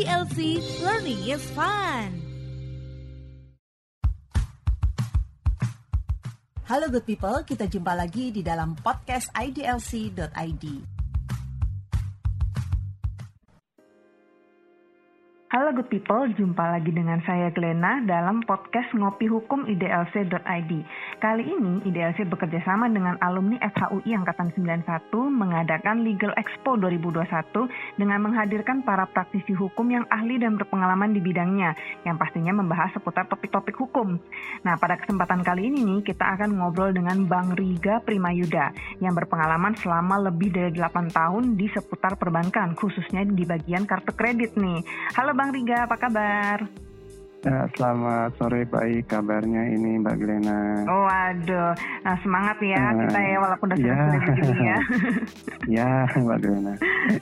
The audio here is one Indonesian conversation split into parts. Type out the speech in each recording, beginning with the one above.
IDLC Learning is Fun. Halo good people, kita jumpa lagi di dalam podcast idlc.id. Halo good people, jumpa lagi dengan saya Glena dalam podcast Ngopi Hukum IDLC.id. Kali ini IDLC bekerja sama dengan alumni FHUI Angkatan 91 mengadakan Legal Expo 2021 dengan menghadirkan para praktisi hukum yang ahli dan berpengalaman di bidangnya, yang pastinya membahas seputar topik-topik hukum. Nah, pada kesempatan kali ini nih, kita akan ngobrol dengan Bang Riga Primayuda yang berpengalaman selama lebih dari 8 tahun di seputar perbankan, khususnya di bagian kartu kredit nih. Halo Bang Riga, apa kabar? Ya, selamat sore, baik kabarnya ini Mbak Glena. Oh, aduh, nah, semangat ya uh, kita ya walaupun udah ya. sudah begini ya. ya, Mbak Glena.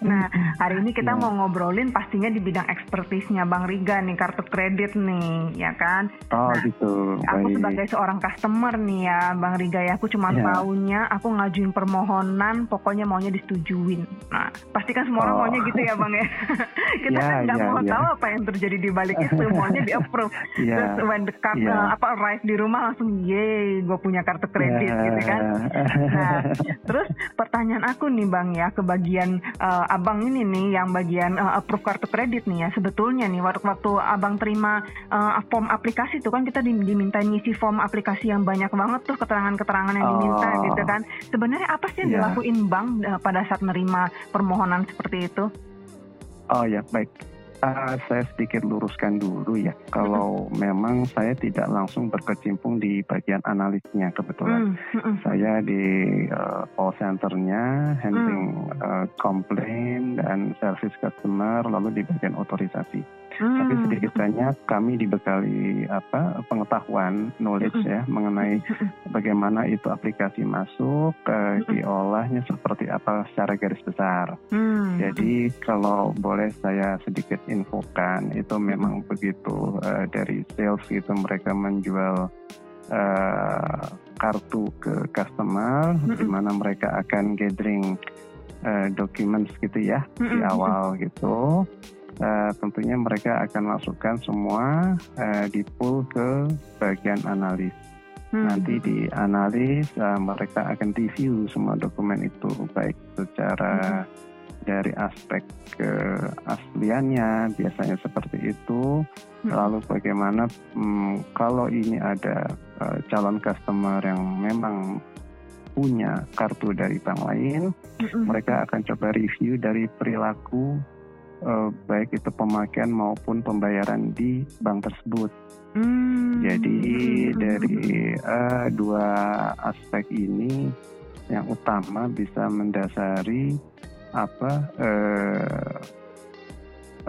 nah, hari ini kita ya. mau ngobrolin pastinya di bidang ekspertisnya Bang Riga nih, kartu kredit nih, ya kan? Oh, nah, gitu. Aku baik. sebagai seorang customer nih ya, Bang Riga ya, aku cuma ya. tahunya aku ngajuin permohonan, pokoknya maunya disetujuin. Nah, pastikan semua orang oh. maunya gitu ya, Bang ya. kita ya, kan nggak ya, mau ya. tahu apa yang terjadi di balik itu, maunya di approve. Yeah. Terus when the card yeah. uh, apa arrive di rumah langsung ye, gue punya kartu kredit yeah. gitu kan. Nah, terus pertanyaan aku nih Bang ya ke bagian uh, Abang ini nih yang bagian uh, approve kartu kredit nih ya. Sebetulnya nih waktu waktu Abang terima uh, form aplikasi itu kan kita diminta ngisi form aplikasi yang banyak banget tuh keterangan-keterangan yang diminta oh. gitu kan. Sebenarnya apa sih yang yeah. dilakuin Bang uh, pada saat menerima permohonan seperti itu? Oh ya, baik. Uh, saya sedikit luruskan dulu ya. Kalau mm-hmm. memang saya tidak langsung berkecimpung di bagian analisnya kebetulan. Mm-hmm. Saya di uh, call centernya handling mm. uh, komplain dan service customer lalu di bagian otorisasi. Hmm. Tapi sedikit banyak kami dibekali apa pengetahuan knowledge ya mengenai bagaimana itu aplikasi masuk, uh, diolahnya seperti apa secara garis besar. Hmm. Jadi kalau boleh saya sedikit infokan itu memang begitu uh, dari sales itu mereka menjual uh, kartu ke customer di mana mereka akan gathering uh, documents gitu ya di awal gitu uh, tentunya mereka akan masukkan semua uh, di pool ke bagian analis. Hmm. Nanti di analis uh, mereka akan review semua dokumen itu baik secara hmm. dari aspek keasliannya biasanya seperti itu. Hmm. Lalu bagaimana um, kalau ini ada uh, calon customer yang memang punya kartu dari bank lain, hmm. mereka akan coba review dari perilaku uh, baik itu pemakaian maupun pembayaran di bank tersebut. Hmm. Jadi dari uh, dua aspek ini yang utama bisa mendasari apa uh,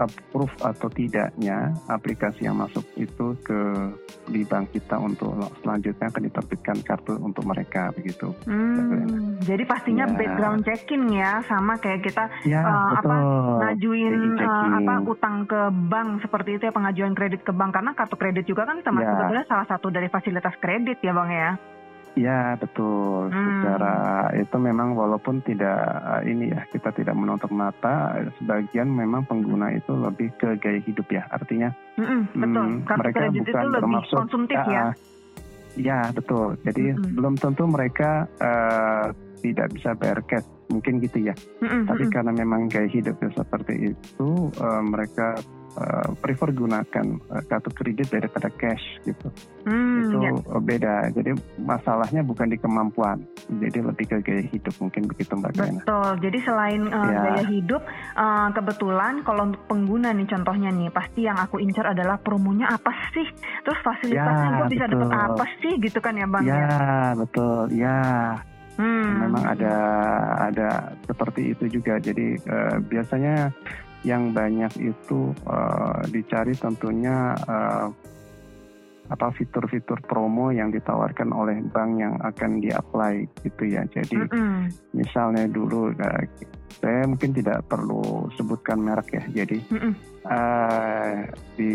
approve atau tidaknya aplikasi yang masuk itu ke di bank kita untuk selanjutnya akan diterbitkan kartu untuk mereka begitu. Hmm, jadi pastinya ya. background checking ya sama kayak kita ya, uh, apa ngajuin uh, apa utang ke bank seperti itu ya pengajuan kredit ke bank karena kartu kredit juga kan termasuk ya. sebetulnya salah satu dari fasilitas kredit ya bang ya. Ya betul. Hmm. Secara itu memang walaupun tidak ini ya kita tidak menutup mata, sebagian memang pengguna itu lebih ke gaya hidup ya. Artinya hmm, betul. Hmm, mereka bukan itu lebih bermaksud konsumtif ya. ya. Ya betul. Jadi hmm. belum tentu mereka uh, tidak bisa bayar cash mungkin gitu ya. Hmm, Tapi karena memang gaya hidupnya seperti itu, uh, mereka uh, prefer gunakan uh, kartu kredit daripada cash gitu. Hmm, itu ya. beda. Jadi masalahnya bukan di kemampuan, jadi lebih ke gaya hidup mungkin begitu Mbak Betul. Betul. Jadi selain uh, ya. gaya hidup, uh, kebetulan kalau untuk pengguna nih contohnya nih, pasti yang aku incar adalah promonya apa sih? Terus fasilitasnya ya, gue bisa dapat apa sih gitu kan ya Bang? Ya, ya? betul. Ya. Hmm. Memang ada ada seperti itu juga. Jadi uh, biasanya yang banyak itu uh, dicari tentunya uh, apa fitur-fitur promo yang ditawarkan oleh bank yang akan di-apply gitu ya. Jadi mm -hmm. misalnya dulu uh, saya mungkin tidak perlu sebutkan merek ya. Jadi mm -hmm. Uh, di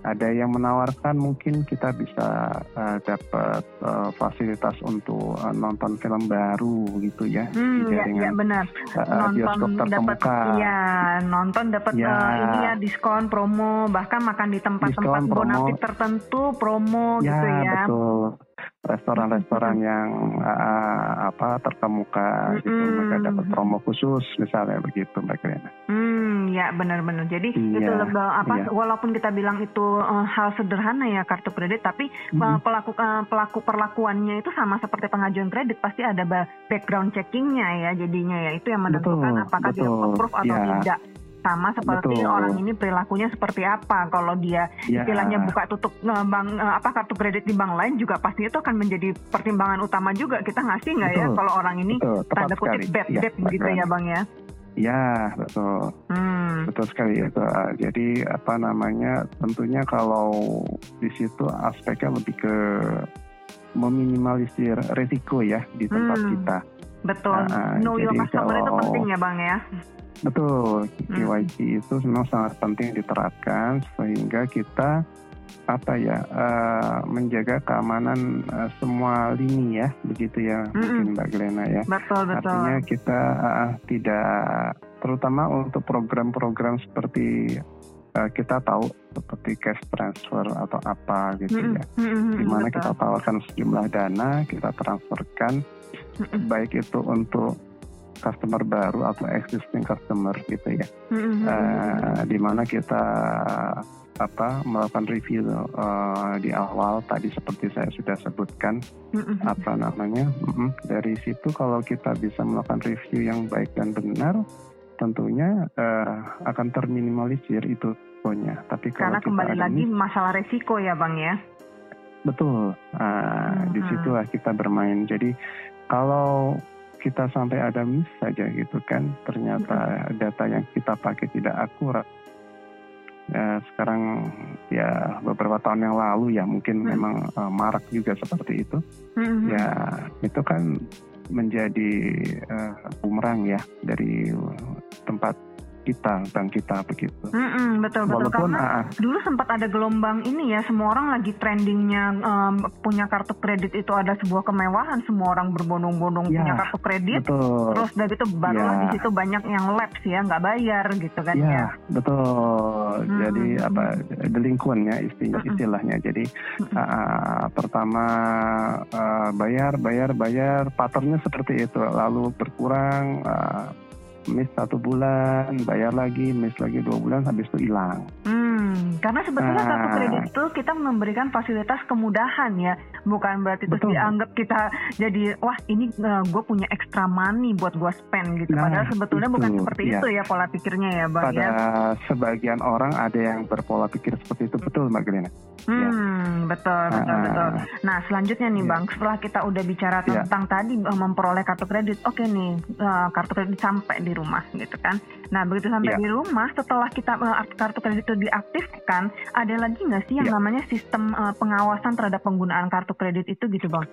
ada yang menawarkan mungkin kita bisa uh, dapat uh, fasilitas untuk uh, nonton film baru gitu ya. Hmm, ya, ya benar. Uh, nonton dapat ya nonton dapat ya. uh, ini ya diskon promo bahkan makan di tempat-tempat bonafit tertentu promo ya, gitu ya. betul. Restoran-restoran yang uh, apa terkemuka hmm. gitu mereka dapat promo khusus misalnya begitu Mbak Krena. Hmm, ya benar-benar. Jadi iya, itu lebih apa iya. walaupun kita bilang itu uh, hal sederhana ya kartu kredit tapi hmm. uh, pelaku uh, pelaku perlakuannya itu sama seperti pengajuan kredit pasti ada background checkingnya ya jadinya ya itu yang menentukan betul, apakah betul, dia approve atau ya. tidak sama seperti Betul. orang ini perilakunya seperti apa. Kalau dia ya. istilahnya buka tutup uh, bank uh, apa kartu kredit di bank lain juga pasti itu akan menjadi pertimbangan utama juga kita ngasih nggak ya kalau orang ini betul, tanda kutip bad ya, debt begitu ya bang ya. Ya betul, hmm. betul sekali itu. Jadi apa namanya? Tentunya kalau di situ aspeknya lebih ke meminimalisir resiko ya di tempat hmm. kita. Betul. Nah, know your customer kalau, itu penting ya bang ya. Betul, KYC hmm. itu memang sangat penting diterapkan sehingga kita apa ya uh, menjaga keamanan uh, semua lini ya begitu ya mm mungkin Mbak Glena ya. Betul betul. Artinya kita uh, tidak terutama untuk program-program seperti uh, kita tahu seperti cash transfer atau apa gitu mm -hmm. ya, mm di mana betul. kita tawarkan sejumlah dana kita transferkan mm -hmm. baik itu untuk customer baru atau existing customer gitu ya, mm-hmm. uh, di mana kita apa melakukan review uh, di awal tadi seperti saya sudah sebutkan mm-hmm. apa namanya mm-hmm. dari situ kalau kita bisa melakukan review yang baik dan benar tentunya uh, akan terminimalisir itu pokoknya tapi kalau karena kembali lagi ini, masalah resiko ya bang ya betul uh, mm-hmm. di situlah kita bermain jadi kalau kita sampai ada miss saja gitu kan ternyata data yang kita pakai tidak akurat ya, sekarang ya beberapa tahun yang lalu ya mungkin hmm. memang uh, marak juga seperti itu hmm. ya itu kan menjadi uh, bumerang ya dari tempat kita, bank kita begitu. Mm-mm, betul betul Walaupun, karena uh, dulu sempat ada gelombang ini ya, semua orang lagi trendingnya um, punya kartu kredit itu ada sebuah kemewahan, semua orang berbondong-bondong ya, punya kartu kredit. Betul. Terus dari itu barulah ya. di situ banyak yang lapse ya, nggak bayar gitu kan ya. Ya, betul. Hmm. Jadi apa delinquent ya istilah, istilahnya. Jadi uh, pertama uh, bayar, bayar, bayar, patternnya seperti itu, lalu berkurang. Uh, miss satu bulan, bayar lagi, miss lagi dua bulan, habis itu hilang. Hmm, karena sebetulnya nah, kartu kredit itu kita memberikan fasilitas kemudahan ya, bukan berarti itu dianggap kita jadi wah ini uh, eh, gue punya extra money buat gue spend gitu. Nah, Padahal sebetulnya itu, bukan seperti ya. itu ya pola pikirnya ya, bang. Pada ya? sebagian orang ada yang berpola pikir seperti itu betul, Mbak Gelina. Hmm, ya. betul, betul, uh, betul. Nah selanjutnya nih, ya. bang, setelah kita udah bicara ya. tentang ya. tadi uh, memperoleh kartu kredit, oke okay nih uh, kartu kredit sampai di rumah gitu kan. Nah begitu sampai yeah. di rumah setelah kita uh, kartu kredit itu diaktifkan, ada lagi nggak sih yang yeah. namanya sistem uh, pengawasan terhadap penggunaan kartu kredit itu gitu bang?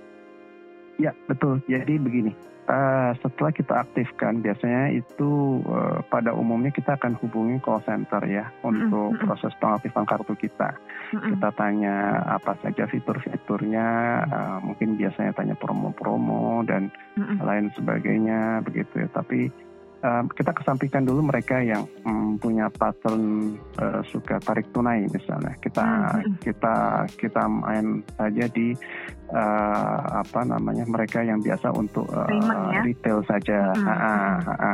Ya betul. Jadi begini, uh, setelah kita aktifkan, biasanya itu uh, pada umumnya kita akan hubungi call center ya untuk mm -hmm. proses pengaktifan kartu kita. Mm -hmm. Kita tanya apa saja fitur-fiturnya, uh, mungkin biasanya tanya promo-promo dan mm -hmm. lain sebagainya begitu ya. Tapi uh, kita kesampingkan dulu mereka yang um, punya pattern uh, suka tarik tunai misalnya kita hmm. kita kita main saja di uh, apa namanya mereka yang biasa untuk uh, ya? retail saja hmm. ha, ha, ha,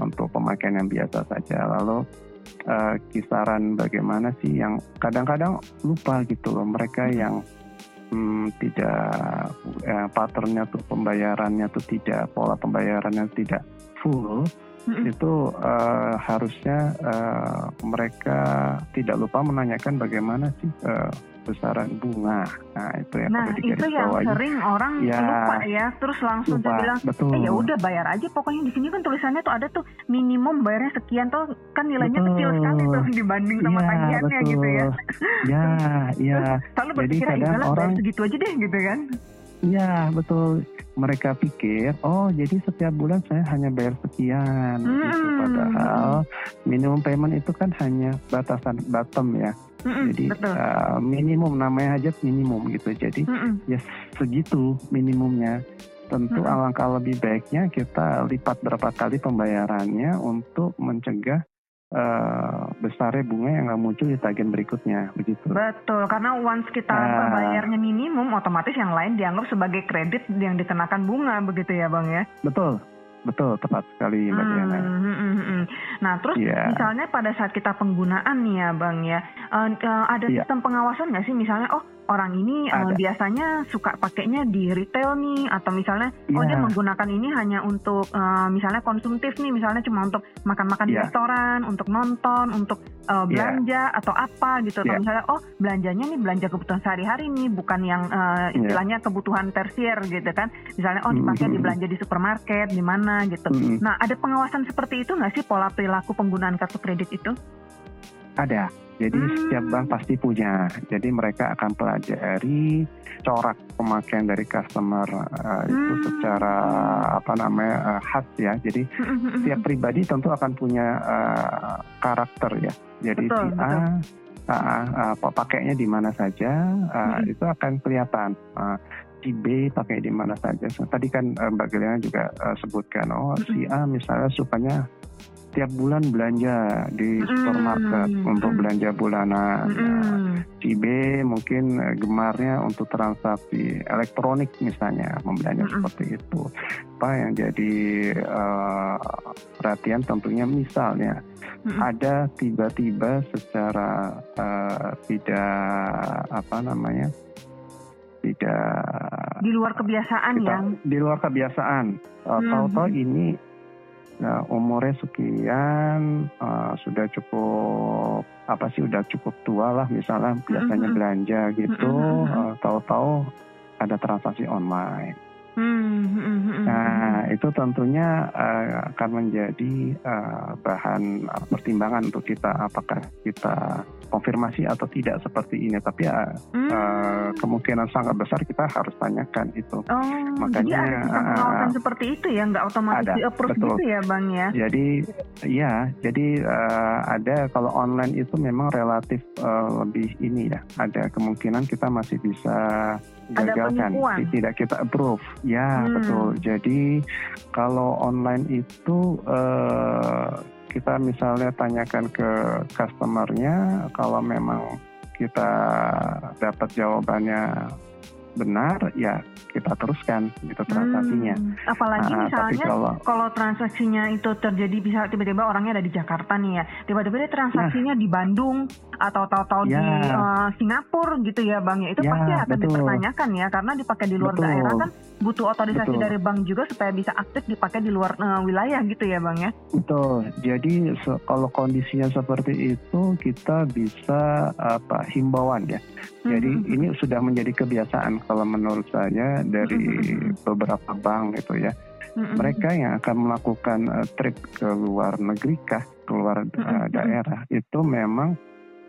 untuk pemakaian yang biasa saja lalu uh, kisaran bagaimana sih yang kadang-kadang lupa gitu loh mereka yang hmm, tidak eh, patternnya tuh pembayarannya tuh tidak pola pembayarannya tidak full itu uh, harusnya uh, mereka tidak lupa menanyakan bagaimana sih uh, besaran bunga. Nah, itu yang nah, itu yang sering orang ya, lupa ya, terus langsung lupa, bilang, betul. eh ya udah bayar aja. Pokoknya di sini kan tulisannya tuh ada tuh minimum bayarnya sekian tuh kan nilainya betul. kecil sekali tuh dibanding sama ya, tagihannya gitu ya. Ya, iya. Selalu berpikir Jadi kadang orang segitu aja deh gitu kan. Iya, betul. Mereka pikir, oh jadi setiap bulan saya hanya bayar sekian. Hmm. Gitu. Padahal minimum payment itu kan hanya batasan bottom ya mm Jadi Uh, minimum namanya aja minimum gitu. Jadi mm ya segitu minimumnya. Tentu mm alangkah lebih baiknya kita lipat berapa kali pembayarannya untuk mencegah uh, besarnya bunga yang nggak muncul di tagihan berikutnya begitu. Betul, karena once kita uh, bayarnya minimum, otomatis yang lain dianggap sebagai kredit yang dikenakan bunga begitu ya bang ya? Betul, Betul, tepat sekali Mbak hmm, hmm, hmm, hmm. Nah, terus yeah. misalnya pada saat kita penggunaan nih ya Bang ya, uh, uh, ada yeah. sistem pengawasan nggak sih misalnya, oh orang ini uh, biasanya suka pakainya di retail nih atau misalnya yeah. oh dia iya. menggunakan ini hanya untuk uh, misalnya konsumtif nih misalnya cuma untuk makan-makan yeah. di iya. restoran untuk nonton untuk uh, belanja yeah. atau apa gitu atau yeah. misalnya oh belanjanya nih belanja kebutuhan sehari-hari nih bukan yang uh, istilahnya yeah. kebutuhan tersier gitu kan misalnya oh dipakai mm -hmm. belanja di supermarket di mana gitu mm -hmm. nah ada pengawasan seperti itu nggak sih pola perilaku penggunaan kartu kredit itu ada jadi hmm. setiap bank pasti punya. Jadi mereka akan pelajari corak pemakaian dari customer uh, hmm. itu secara apa namanya uh, khas ya. Jadi hmm, hmm, hmm, setiap pribadi tentu akan punya uh, karakter ya. Jadi betul, si A Uh, uh, pakainya di mana saja uh, hmm. itu akan kelihatan. Uh, si B pakai di mana saja. So, tadi kan uh, Mbak Giliana juga uh, sebutkan, oh si A misalnya sukanya tiap bulan belanja di supermarket mm. untuk belanja bulanan. Mm. Nah, si B mungkin eh, gemarnya untuk transaksi elektronik misalnya, membelanja mm. seperti itu. Apa yang jadi uh, perhatian tentunya misalnya mm. ada tiba-tiba secara uh, tidak apa namanya tidak di luar kebiasaan ya di luar kebiasaan uh, mm. tahu-tahu ini Nah, umurnya sekian uh, sudah cukup apa sih udah cukup tua lah misalnya biasanya belanja gitu. Uh, tahu-tahu ada transaksi online Hmm, nah, itu tentunya uh, akan menjadi uh, bahan uh, pertimbangan untuk kita apakah kita konfirmasi atau tidak seperti ini. Tapi ya hmm. uh, kemungkinan sangat besar kita harus tanyakan itu. Oh, Makanya jadi ada pengawasan uh, seperti itu ya, nggak otomatis di approve betul. gitu ya, bang ya? Jadi ya, jadi uh, ada kalau online itu memang relatif uh, lebih ini ya, ada kemungkinan kita masih bisa gagalkan, tidak kita approve. Ya hmm. betul. Jadi kalau online itu uh, kita misalnya tanyakan ke customernya, kalau memang kita dapat jawabannya benar ya kita teruskan gitu transaksinya. Hmm, apalagi nah, misalnya kalau, kalau transaksinya itu terjadi bisa tiba-tiba orangnya ada di Jakarta nih ya, tiba-tiba dia transaksinya nah, di Bandung atau tahu-tahu ya, di uh, Singapura gitu ya bang ya itu ya, pasti akan betul. dipertanyakan ya karena dipakai di luar betul. daerah kan butuh otorisasi betul. dari bank juga supaya bisa aktif dipakai di luar uh, wilayah gitu ya bang ya. Betul. Jadi so, kalau kondisinya seperti itu kita bisa apa himbauan ya. Jadi mm -hmm. ini sudah menjadi kebiasaan kalau menurut saya dari mm-hmm. beberapa bank gitu ya. Mm-hmm. Mereka yang akan melakukan uh, trip ke luar negeri kah, keluar uh, daerah itu memang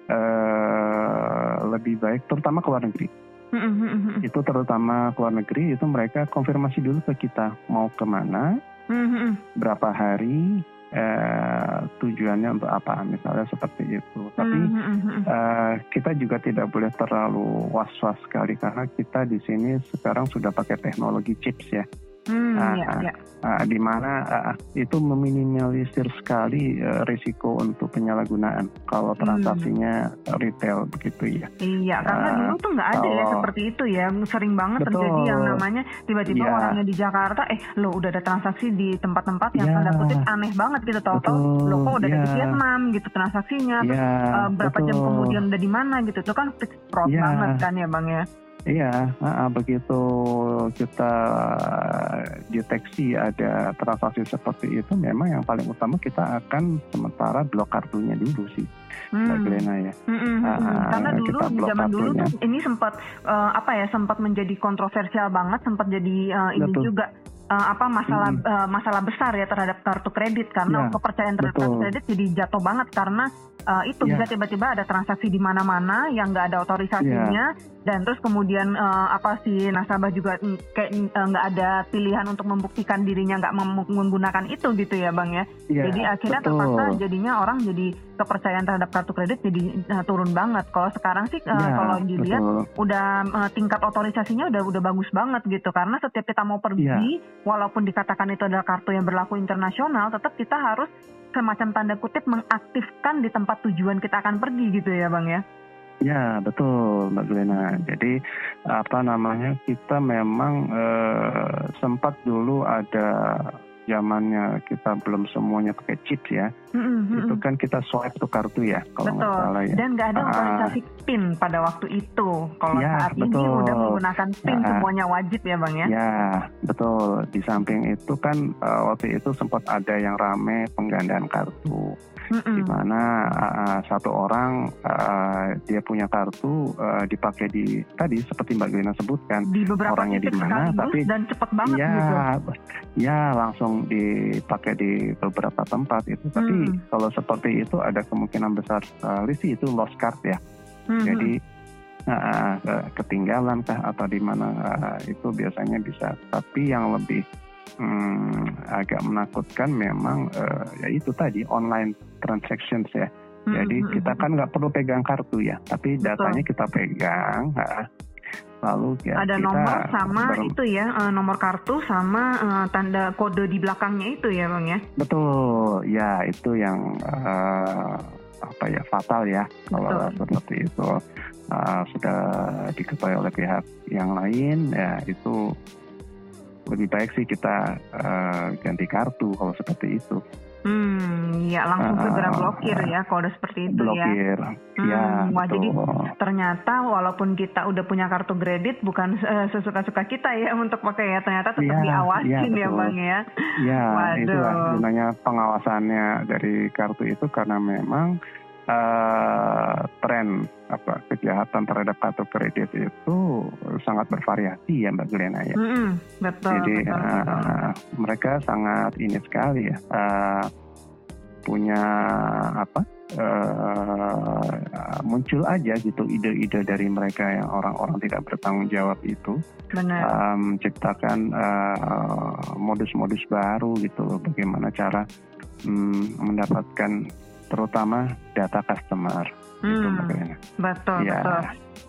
uh, lebih baik terutama ke luar negeri. Mm-hmm. Itu terutama ke luar negeri itu mereka konfirmasi dulu ke kita mau ke mana, mm-hmm. berapa hari, eh, tujuannya untuk apa misalnya seperti itu tapi mm-hmm. eh, kita juga tidak boleh terlalu was-was sekali karena kita di sini sekarang sudah pakai teknologi chips ya Hmm, nah, ya, ya. Uh, di mana uh, itu meminimalisir sekali uh, risiko untuk penyalahgunaan kalau hmm. transaksinya hmm. retail begitu ya. Iya, karena uh, dulu tuh nggak ada ya kalau, ya seperti itu ya, sering banget betul, terjadi yang namanya tiba-tiba ya. orangnya di Jakarta, eh lo udah ada transaksi di tempat-tempat yang ya. tanda kutip aneh banget gitu, tahu-tahu lo kok udah ya. ada di Vietnam gitu transaksinya, ya, terus uh, berapa betul. jam kemudian udah di mana gitu, itu kan fraud ya. banget kan ya bang ya. Iya, uh, begitu kita deteksi ada transaksi seperti itu, memang yang paling utama kita akan sementara blok kartunya dulu sih. Hmm. ya. Hmm, hmm, uh, Karena dulu di zaman dulu tuh ini sempat uh, apa ya sempat menjadi kontroversial banget, sempat jadi uh, ini Betul. juga uh, apa masalah hmm. uh, masalah besar ya terhadap kartu kredit karena ya, kepercayaan terhadap betul. kartu kredit jadi jatuh banget karena uh, itu ya. bisa tiba-tiba ada transaksi di mana-mana yang nggak ada otorisasinya ya. dan terus kemudian uh, apa si nasabah juga kayak nggak uh, ada pilihan untuk membuktikan dirinya nggak menggunakan itu gitu ya bang ya. ya jadi akhirnya betul. terpaksa jadinya orang jadi kepercayaan terhadap kartu kredit jadi uh, turun banget. Kalau sekarang sih uh, ya, kalau dilihat betul. udah uh, tingkat otorisasinya udah udah bagus banget gitu karena setiap kita mau pergi ya. Walaupun dikatakan itu adalah kartu yang berlaku internasional tetap kita harus semacam tanda kutip mengaktifkan di tempat tujuan kita akan pergi gitu ya bang ya? Ya betul Mbak Glenna. Jadi apa namanya kita memang eh, sempat dulu ada zamannya kita belum semuanya pakai chip ya, mm-hmm. itu kan kita swipe tuh kartu ya kalau nggak salah ya. Dan nggak ada otorisasi uh, PIN pada waktu itu. Kalau ya, saat betul. ini udah menggunakan PIN ya. semuanya wajib ya bang ya? Ya betul. Di samping itu kan uh, waktu itu sempat ada yang rame penggandaan kartu mm-hmm. di mana uh, satu orang uh, dia punya kartu uh, dipakai di tadi seperti Mbak Gina sebutkan di beberapa orangnya di mana tapi dan cepat banget ya gitu. ya langsung dipakai di beberapa tempat itu tapi mm. kalau seperti itu ada kemungkinan besar sekali sih itu lost card ya mm-hmm. jadi uh, ketinggalan kah atau di mana uh, itu biasanya bisa tapi yang lebih hmm, agak menakutkan memang uh, ya itu tadi online transactions ya. Hmm, Jadi hmm, kita hmm. kan nggak perlu pegang kartu ya, tapi Betul. datanya kita pegang. Nah, lalu ya ada kita nomor sama itu ya uh, nomor kartu sama uh, tanda kode di belakangnya itu ya bang ya. Betul, ya itu yang uh, apa ya fatal ya kalau seperti itu uh, sudah diketahui oleh pihak yang lain ya itu lebih baik sih kita uh, ganti kartu kalau seperti itu. Hmm, ya langsung uh, segera blokir ya kalau udah seperti itu blokir. ya. Blokir, hmm, ya. Wah, jadi ternyata walaupun kita udah punya kartu kredit bukan uh, sesuka-suka kita ya untuk pakai ya, ternyata tetap ya, diawasin ya, ya bang ya. Ya, itu gunanya pengawasannya dari kartu itu karena memang uh, tren apa kejahatan terhadap kartu kredit itu sangat bervariasi ya Mbak Glenna ya. Mm-hmm, betul. Jadi betul, uh, betul. mereka sangat ini sekali ya uh, punya apa uh, muncul aja gitu ide-ide dari mereka yang orang-orang tidak bertanggung jawab itu Benar. Uh, menciptakan uh, modus-modus baru gitu bagaimana cara um, mendapatkan terutama data customer. Gitu, hmm, gitu, betul, ya. betul.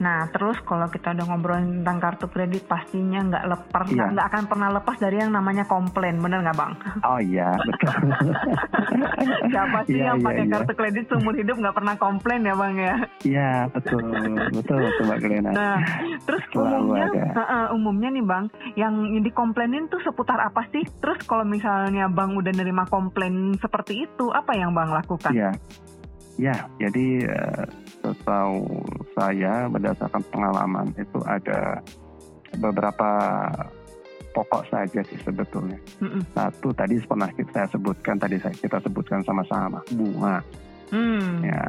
Nah, terus kalau kita udah ngobrolin tentang kartu kredit, pastinya nggak lepas, iya. nggak akan pernah lepas dari yang namanya komplain, bener nggak bang? Oh iya, betul. Siapa sih iya, yang iya, pakai iya. kartu kredit seumur hidup nggak pernah komplain ya bang ya? Iya, betul, betul, betul mbak Gelena. Nah, terus umumnya, uh, uh, umumnya nih bang, yang dikomplainin tuh seputar apa sih? Terus kalau misalnya bang udah nerima komplain seperti itu, apa yang bang lakukan? Iya. Ya, jadi uh, setahu saya berdasarkan pengalaman itu ada beberapa pokok saja sih sebetulnya. Mm-mm. Satu tadi pernah saya sebutkan tadi saya kita sebutkan sama-sama bunga. Mm. Ya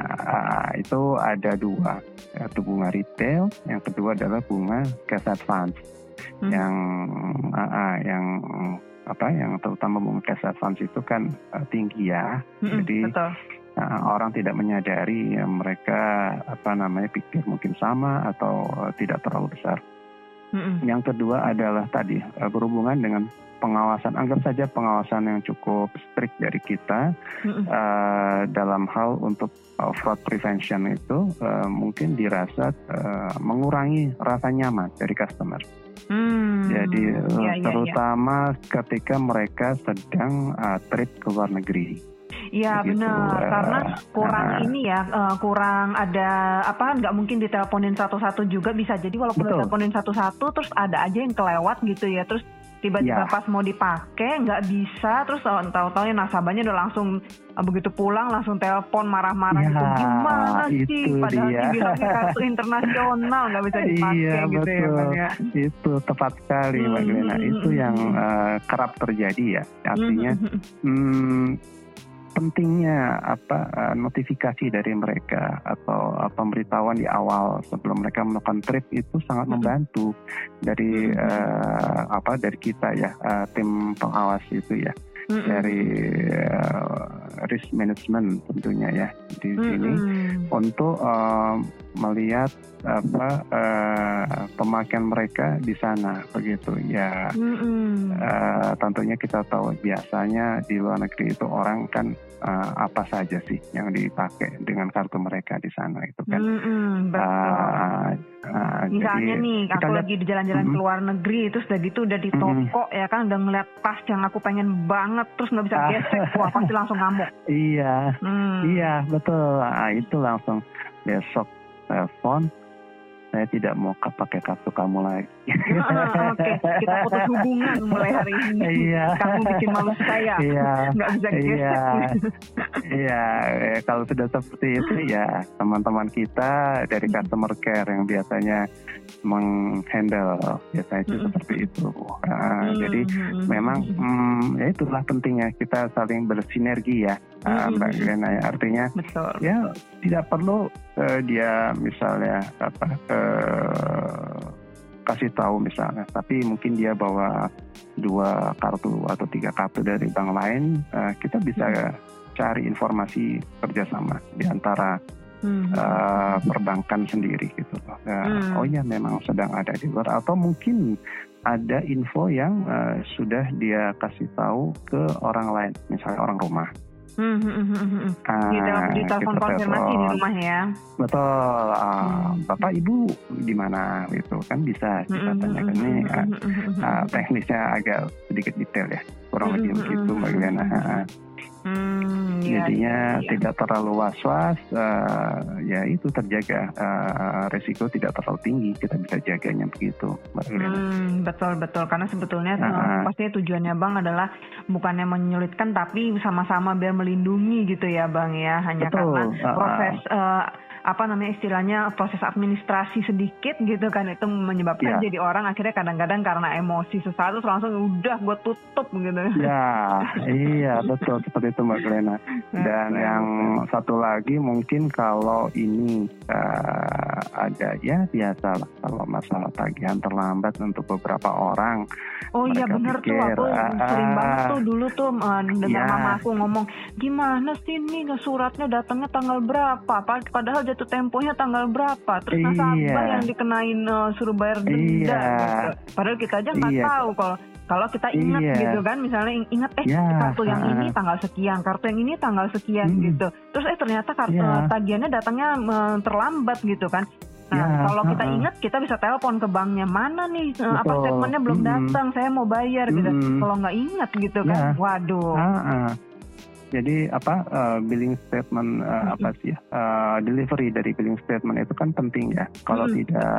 itu ada dua, yaitu bunga retail, yang kedua adalah bunga cash advance. Mm. Yang uh, uh, yang apa yang terutama bunga cash advance itu kan uh, tinggi ya. Mm-mm, Jadi betul uh, orang tidak menyadari ya, mereka apa namanya pikir mungkin sama atau uh, tidak terlalu besar. Mm-hmm. Yang kedua adalah tadi uh, berhubungan dengan pengawasan. Anggap saja pengawasan yang cukup strict dari kita mm-hmm. uh, dalam hal untuk uh, fraud prevention itu uh, mungkin dirasa uh, mengurangi rasa nyaman dari customer. Hmm, Jadi ya, ya, terutama ya. ketika mereka sedang uh, trip ke luar negeri. Iya benar. Karena kurang uh, ini ya uh, kurang ada apa nggak mungkin diteleponin satu-satu juga bisa jadi walaupun diteleponin satu-satu terus ada aja yang kelewat gitu ya terus tiba-tiba ya. pas mau dipakai nggak bisa terus tahu-tahu nasabahnya udah langsung eh, begitu pulang langsung telepon marah-marah ya, gitu gimana sih? padahal dia. kartu internasional nggak bisa dipakai iya, gitu ya, betul. ya. Itu tepat sekali hmm, Mbak Glenna. Itu yang uh, kerap terjadi ya. Artinya hmm, pentingnya apa uh, notifikasi dari mereka atau uh, pemberitahuan di awal sebelum mereka melakukan trip itu sangat membantu dari uh, apa dari kita ya uh, tim pengawas itu ya mm-hmm. dari uh, risk management tentunya ya di mm-hmm. sini untuk uh, melihat apa uh, pemakaian mereka di sana begitu ya mm-hmm. uh, tentunya kita tahu biasanya di luar negeri itu orang kan uh, apa saja sih yang dipakai dengan kartu mereka di sana itu kan mm-hmm, uh, uh, misalnya jadi, nih aku lagi di jalan-jalan mm-hmm. ke luar negeri terus udah gitu udah di toko mm-hmm. ya kan udah ngeliat tas yang aku pengen banget terus nggak bisa gesek wah pasti langsung ngamuk iya mm. iya betul nah, itu langsung besok telepon saya tidak mau pakai kartu kamu lagi. Ah, Oke, okay. kita putus hubungan mulai hari ini. Iya. Kamu bikin malu saya. Iya. Nggak bisa Iya. iya. Eh, kalau sudah seperti itu ya teman-teman kita dari customer care yang biasanya menghandle biasanya itu seperti itu. Uh, hmm. Jadi memang hmm, ya itulah pentingnya kita saling bersinergi ya, uh, Mbak Glenna. Ya. Artinya Betul. ya tidak perlu uh, dia misalnya apa uh, kasih tahu misalnya, tapi mungkin dia bawa dua kartu atau tiga kartu dari bank lain, uh, kita bisa hmm. cari informasi kerjasama di antara hmm. uh, perbankan sendiri gitu. Uh, hmm. Oh ya memang sedang ada di luar atau mungkin ada info yang uh, sudah dia kasih tahu ke orang lain, misalnya orang rumah. Hmm, hmm, hmm, hmm. Uh, di, di telepon konfirmasi di rumah ya. Betul. Uh, hmm. Bapak Ibu di mana gitu kan bisa kita hmm, tanyakan ini uh, uh, teknisnya agak sedikit detail ya. Kurang lebih begitu Mbak Glenna. Hmm, ya, Jadinya ya, ya. tidak terlalu was-was, uh, ya itu terjaga uh, resiko tidak terlalu tinggi kita bisa jaganya begitu, Hmm, betul betul. Karena sebetulnya uh, pastinya tujuannya bang adalah bukannya menyulitkan tapi sama-sama biar melindungi gitu ya bang ya. Hanya betul, karena proses uh, apa namanya istilahnya proses administrasi sedikit gitu kan itu menyebabkan ya. jadi orang akhirnya kadang-kadang karena emosi sesuatu langsung udah gue tutup gitu. Ya, iya betul seperti itu Mbak Glenna. Dan yang satu lagi mungkin kalau ini uh, ada ya biasa lah kalau masalah tagihan terlambat untuk beberapa orang. Oh iya benar tuh aku uh, sering banget tuh dulu tuh uh, dengar ya. mama aku ngomong gimana sih nih suratnya datangnya tanggal berapa padahal jatuh temponya tanggal berapa terus iya. nasabah yang dikenain uh, suruh bayar denda iya. gitu. padahal kita aja nggak iya. tahu kalau kalau kita ingat iya. gitu kan misalnya ingat eh ya, kartu yang ini tanggal sekian kartu yang ini tanggal sekian hmm. gitu terus eh ternyata kartu ya. tagihannya datangnya uh, terlambat gitu kan Nah, ya, kalau kita uh, ingat, kita bisa telepon ke banknya mana nih, betul. apa statementnya belum datang, saya mau bayar gitu. Kalau nggak ingat gitu kan, ya. waduh. Uh, uh. Jadi apa uh, billing statement uh, apa sih ya uh, delivery dari billing statement itu kan penting ya. Kalau hmm. tidak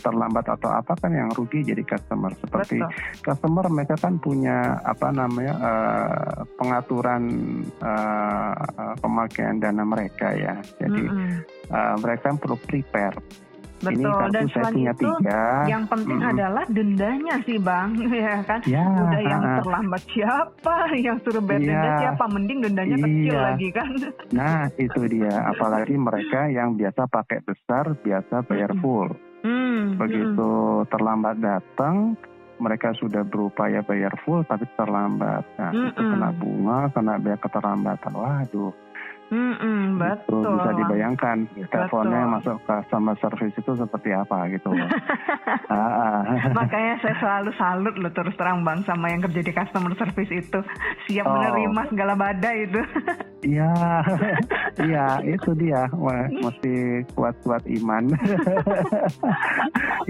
terlambat atau apa kan yang rugi jadi customer. Seperti Betul. customer mereka kan punya apa namanya uh, pengaturan uh, pemakaian dana mereka ya. Jadi hmm. uh, mereka perlu prepare Betul. Ini dan selain itu tiga. yang penting hmm. adalah dendanya sih bang, ya kan? Ya, Udah yang terlambat siapa, yang suruh bayar ya, denda siapa, mending dendanya iya. kecil lagi kan? Nah itu dia, apalagi mereka yang biasa pakai besar, biasa bayar full. Hmm. Begitu hmm. terlambat datang, mereka sudah berupaya bayar full tapi terlambat. Nah, hmm. itu kena bunga, kena biaya keterlambatan. Waduh Mm-mm, gitu, betul. Itu bisa dibayangkan teleponnya masuk ke customer service itu seperti apa gitu. ah, ah. Makanya saya selalu salut loh terus terang bang sama yang kerja di customer service itu siap oh. menerima segala badai itu. Iya, iya itu dia mesti kuat-kuat iman.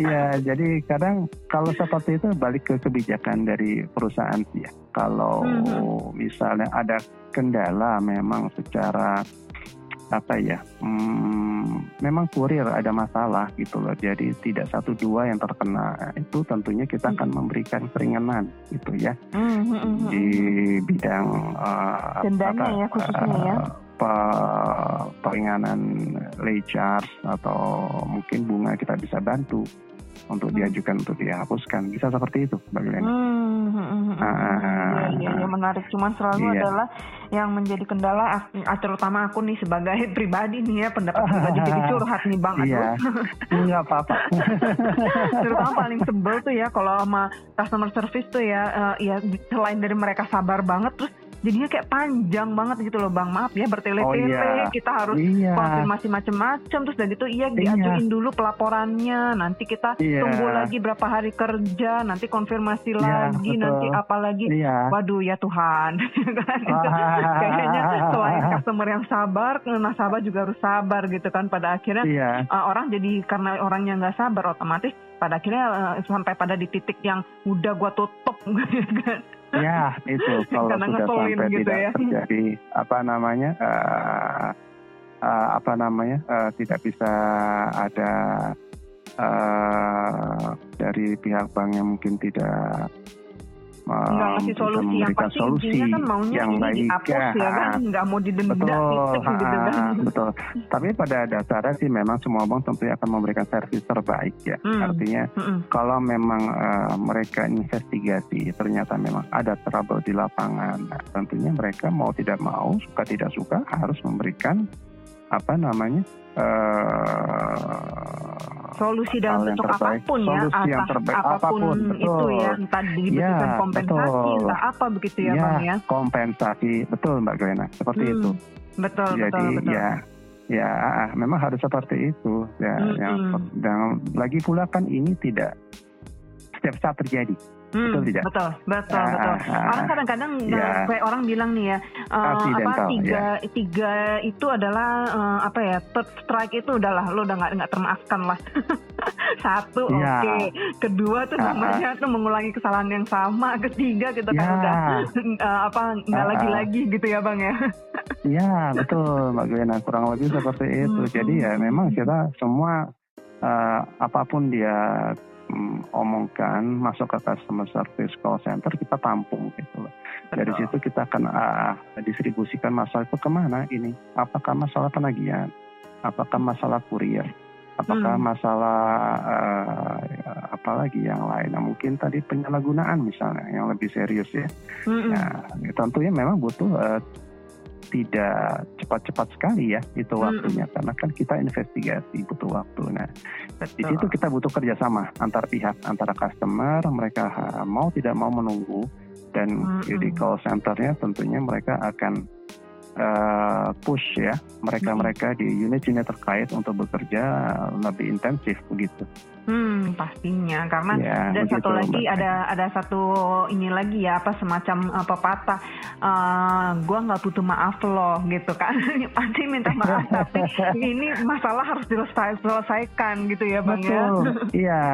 Iya, jadi kadang kalau seperti itu balik ke kebijakan dari perusahaan ya. Kalau mm-hmm. misalnya ada kendala memang secara apa ya hmm, memang kurir ada masalah gitu loh. Jadi tidak satu dua yang terkena. Itu tentunya kita akan memberikan keringanan gitu ya. Di bidang uh, dendanya apa, ya khususnya uh, ya peringanan lay charge atau mungkin bunga kita bisa bantu untuk diajukan untuk dihapuskan bisa seperti itu bagaimana? Hmm, hmm, hmm, ah, iya, iya, menarik. Cuman selalu iya. adalah yang menjadi kendala, terutama aku nih sebagai pribadi nih ya pendapat pribadi jadi curhat nih bang. Iya. Enggak apa-apa. terutama paling sebel tuh ya kalau sama customer service tuh ya, uh, ya selain dari mereka sabar banget terus jadinya kayak panjang banget gitu loh bang maaf ya bertele-tele oh, iya. kita harus iya. konfirmasi macam-macam terus dari itu iya, iya diajuin iya. dulu pelaporannya nanti kita iya. tunggu lagi berapa hari kerja nanti konfirmasi iya, lagi betul. nanti apa lagi iya. waduh ya Tuhan kan kayaknya selain customer yang sabar nasabah juga harus sabar gitu kan pada akhirnya iya. uh, orang jadi karena orangnya nggak sabar otomatis pada akhirnya uh, sampai pada di titik yang udah gua tutup gitu kan Ya itu kalau sudah sampai gitu tidak ya. terjadi apa namanya uh, uh, apa namanya uh, tidak bisa ada uh, dari pihak bank yang mungkin tidak nggak ngasih solusi yang pasti solusi kan maunya yang ini baik dihapus ya, ya. kan? Nggak mau didenda betul, gitu kan? betul. Tapi pada dasarnya sih memang semua bank tentunya akan memberikan servis terbaik ya. Hmm. artinya hmm. kalau memang uh, mereka investigasi ternyata memang ada trouble di lapangan nah, tentunya mereka mau tidak mau suka tidak suka harus memberikan apa namanya uh, solusi dalam bentuk terbaik, apa pun ya, solusi yang terbaik, apa pun, apa pun betul. itu ya, entah dibutuhkan ya, kompensasi, betul. entah apa begitu ya, ya bang ya. Kompensasi, betul mbak Glenna, seperti hmm. itu. Betul, Jadi betul, betul. ya, ya memang harus seperti itu. Ya, hmm, yang, hmm. dan lagi pula kan ini tidak setiap saat terjadi. Hmm, betul tidak? Betul, betul, ah, betul. Ah, orang kadang-kadang ya. kayak orang bilang nih ya, uh, apa tiga ya. tiga itu adalah uh, apa ya third strike itu udahlah lo udah nggak nggak termaafkan lah. Satu ya. oke, okay. kedua tuh namanya tuh mengulangi kesalahan yang sama, ketiga gitu ya. kan udah uh, apa nggak lagi-lagi gitu ya bang ya. Iya betul Mbak Glenna kurang lebih seperti itu. Hmm. Jadi ya memang kita semua uh, apa pun dia mm, omongkan masuk ke customer service call center kita tampung gitu loh. Dari situ kita akan uh, distribusikan masalah itu ke mana ini? Apakah masalah penagihan? Apakah masalah kurir? Apakah hmm. masalah uh, apa lagi yang lain? Nah, mungkin tadi penyalahgunaan misalnya yang lebih serius ya. Hmm. Nah, tentunya memang butuh uh, tidak cepat-cepat sekali ya itu waktunya hmm. karena kan kita investigasi butuh waktu. Nah di situ kita butuh kerjasama antar pihak antara customer mereka mau tidak mau menunggu dan hmm. di call centernya tentunya mereka akan uh, push ya mereka-mereka di unit-unit terkait untuk bekerja lebih intensif begitu. Hmm, pastinya. Karena ya, dan satu lagi ada ada satu ini lagi ya apa semacam apa patah uh, gua nggak butuh maaf loh gitu kan. Pasti minta maaf tapi ini masalah harus diselesaikan gitu ya bang ya. betul. ya iya.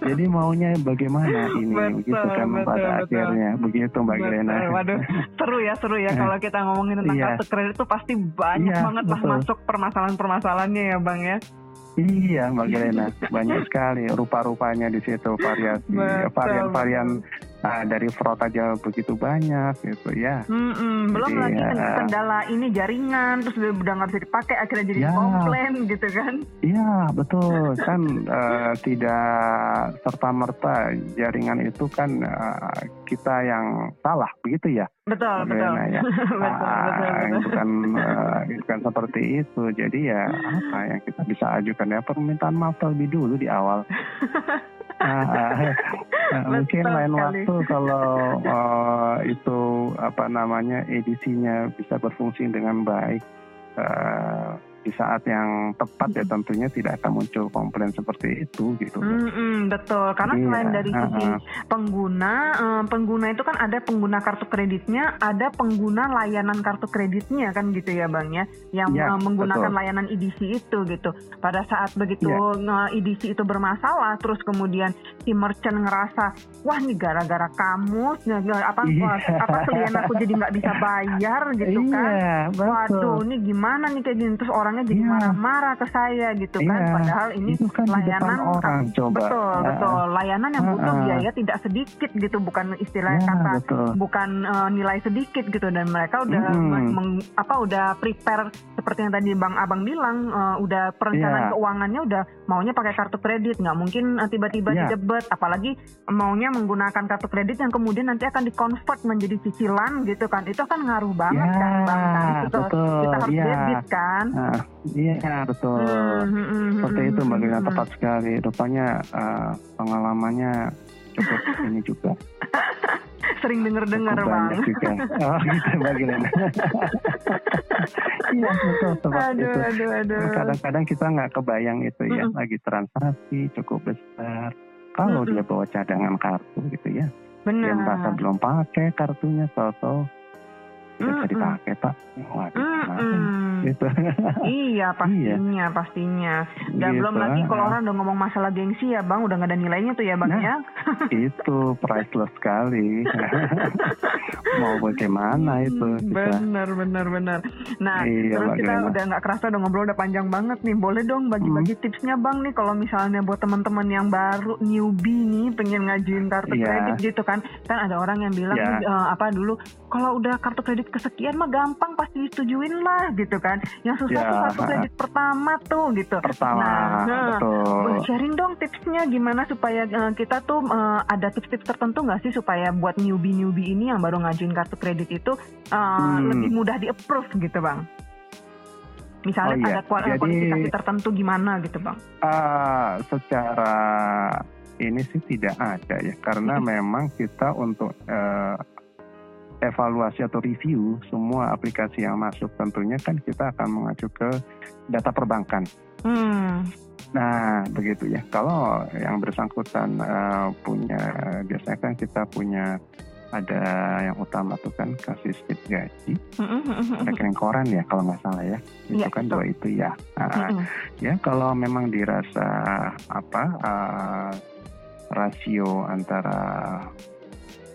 Jadi maunya bagaimana ini betul, begitu kan betul, pada betul. akhirnya. Begitu mbak Glenna waduh seru ya seru ya kalau kita ngomongin tentang iya. kartu kredit itu pasti banyak iya, banget lah masuk permasalahan-permasalahannya ya bang ya Iya Mbak Gelena, banyak sekali rupa-rupanya di situ variasi varian-varian Nah, dari fraud aja begitu banyak gitu ya. Mm-mm, belum jadi, lagi ya, kendala ini jaringan terus udah nggak bisa dipakai akhirnya jadi ya, komplain gitu kan? Iya betul kan uh, tidak serta merta jaringan itu kan uh, kita yang salah begitu ya? Betul betul. Ya. betul, betul, betul, betul. Itu kan uh, itu kan seperti itu. Jadi ya apa yang kita bisa ajukan ya permintaan maaf terlebih dulu di awal. nah, mungkin lain sekali. waktu kalau uh, itu apa namanya edisinya bisa berfungsi dengan baik uh, di saat yang tepat ya tentunya tidak akan muncul komplain seperti itu gitu. Mm -hmm, betul, karena iya, selain dari sisi uh, pengguna, um, pengguna itu kan ada pengguna kartu kreditnya, ada pengguna layanan kartu kreditnya kan gitu ya bang ya, yang ya, um, menggunakan betul. layanan EDC itu gitu. Pada saat begitu ya. EDC itu bermasalah, terus kemudian si merchant ngerasa, wah nih gara-gara kamu, apa iya. apa klien aku jadi nggak bisa bayar gitu kan, iya, waduh ini gimana nih kayak gini terus orangnya jadi iya. marah-marah ke saya gitu kan iya. padahal ini kan layanan orang, coba. betul uh, betul layanan yang butuh uh, biaya tidak sedikit gitu bukan istilah yeah, kata betul. bukan uh, nilai sedikit gitu dan mereka udah hmm. meng, apa udah prepare seperti yang tadi bang abang bilang uh, udah perencanaan yeah. keuangannya udah maunya pakai kartu kredit nggak mungkin uh, tiba-tiba yeah. didebet apalagi maunya menggunakan kartu kredit yang kemudian nanti akan dikonvert menjadi cicilan gitu kan itu akan ngaruh banget yeah, kan bang kan betul, kita harus yeah. debit kan uh, iya betul hmm, hmm, hmm, seperti itu mbak Lina tepat sekali rupanya uh, pengalamannya cukup ini juga sering denger-dengar bang. juga. Oh gitu bagaimana? iya betul seperti aduh, itu. Aduh, aduh. Kadang-kadang kita nggak kebayang itu ya mm -mm. lagi transaksi cukup besar. Kalau mm -mm. dia bawa cadangan kartu gitu ya. Benar. Dia merasa belum pakai kartunya, so-so bisa dipakai pak. Waduh, mm gitu. iya pastinya iya. pastinya. Dan gitu. belum lagi kalau orang udah ngomong masalah gengsi ya bang, udah gak ada nilainya tuh ya bang nah, ya. itu priceless sekali. Mau bagaimana itu? Benar benar benar. Nah iya, terus kita udah nggak kerasa udah ngobrol udah panjang banget nih. Boleh dong bagi-bagi hmm. tipsnya bang nih kalau misalnya buat teman-teman yang baru newbie nih pengen ngajuin kartu yeah. kredit gitu kan. Kan ada orang yang bilang yeah. Iya. uh, apa dulu kalau udah kartu kredit kesekian mah gampang pasti disetujuin lah gitu kan yang susah ya, tuh kartu kredit pertama tuh gitu pertama nah, betul. sharing dong tipsnya gimana supaya uh, kita tuh uh, ada tips-tips tertentu nggak sih supaya buat newbie newbie ini yang baru ngajuin kartu kredit itu uh, hmm. lebih mudah di approve gitu bang misalnya oh, iya. ada Jadi, kualifikasi tertentu gimana gitu bang uh, secara ini sih tidak ada ya karena memang kita untuk uh, evaluasi atau review semua aplikasi yang masuk tentunya kan kita akan mengacu ke data perbankan. Hmm. Nah begitu ya. Kalau yang bersangkutan uh, punya biasanya kan kita punya ada yang utama tuh kan kasih slip gaji, mm-hmm. rekening koran ya kalau nggak salah ya, itu yeah, kan dua itu ya. Nah, mm-hmm. Ya kalau memang dirasa apa uh, rasio antara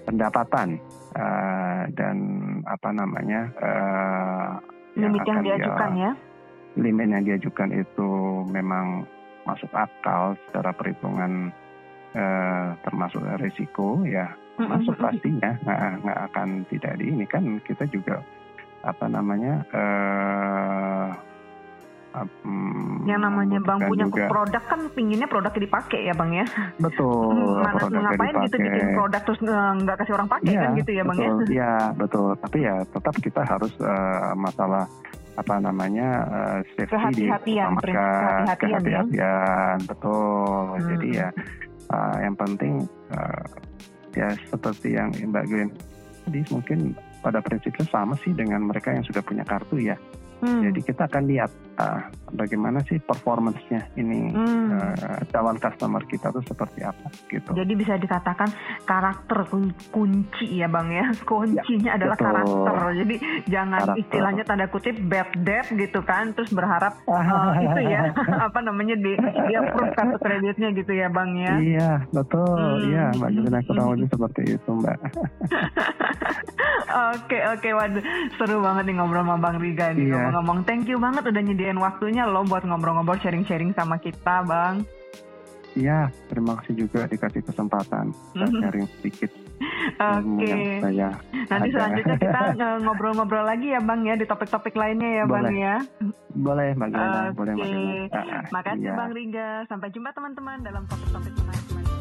pendapatan uh, dan apa namanya uh, limit yang, yang diajukan dia, ya? Limit yang diajukan itu memang masuk akal secara perhitungan uh, termasuk risiko ya masuk pastinya. Nggak nggak akan tidak di ini kan kita juga apa namanya uh, Yang namanya bang punya juga. produk kan pinginnya produknya dipakai ya bang ya betul hmm, mana ngapain gitu bikin produk terus nggak kasih orang pakai ya, kan gitu ya bang ya iya betul tapi ya tetap kita harus uh, masalah apa namanya uh, safety kehati-hatian, di kehati-hatian, kehati-hatian ya. betul hmm. jadi ya uh, yang penting uh, ya seperti yang Mbak Gwen tadi mungkin pada prinsipnya sama sih dengan mereka yang sudah punya kartu ya Hmm. Jadi kita akan lihat uh, bagaimana sih performance-nya ini hmm. uh, calon customer kita tuh seperti apa gitu. Jadi bisa dikatakan karakter kunci ya bang ya, kuncinya ya, adalah betul. karakter. Jadi jangan karakter. istilahnya tanda kutip bad debt gitu kan, terus berharap uh, itu ya apa namanya di di approve kartu kreditnya gitu ya bang ya. Iya betul, hmm. iya mbak Gina kurang lebih seperti itu mbak. Oke oke, waduh seru banget nih ngobrol sama bang Riga nih. Iya ngomong thank you banget udah nyediain waktunya lo buat ngobrol-ngobrol sharing-sharing sama kita bang. Iya, terima kasih juga dikasih kesempatan mm-hmm. sharing sedikit. Oke. Okay. Nanti ada. selanjutnya kita ngobrol-ngobrol lagi ya Bang ya di topik-topik lainnya ya boleh. Bang ya. Boleh Bang Gina, okay. boleh Bang Makasih iya. Bang Riga. Sampai jumpa teman-teman dalam topik-topik lain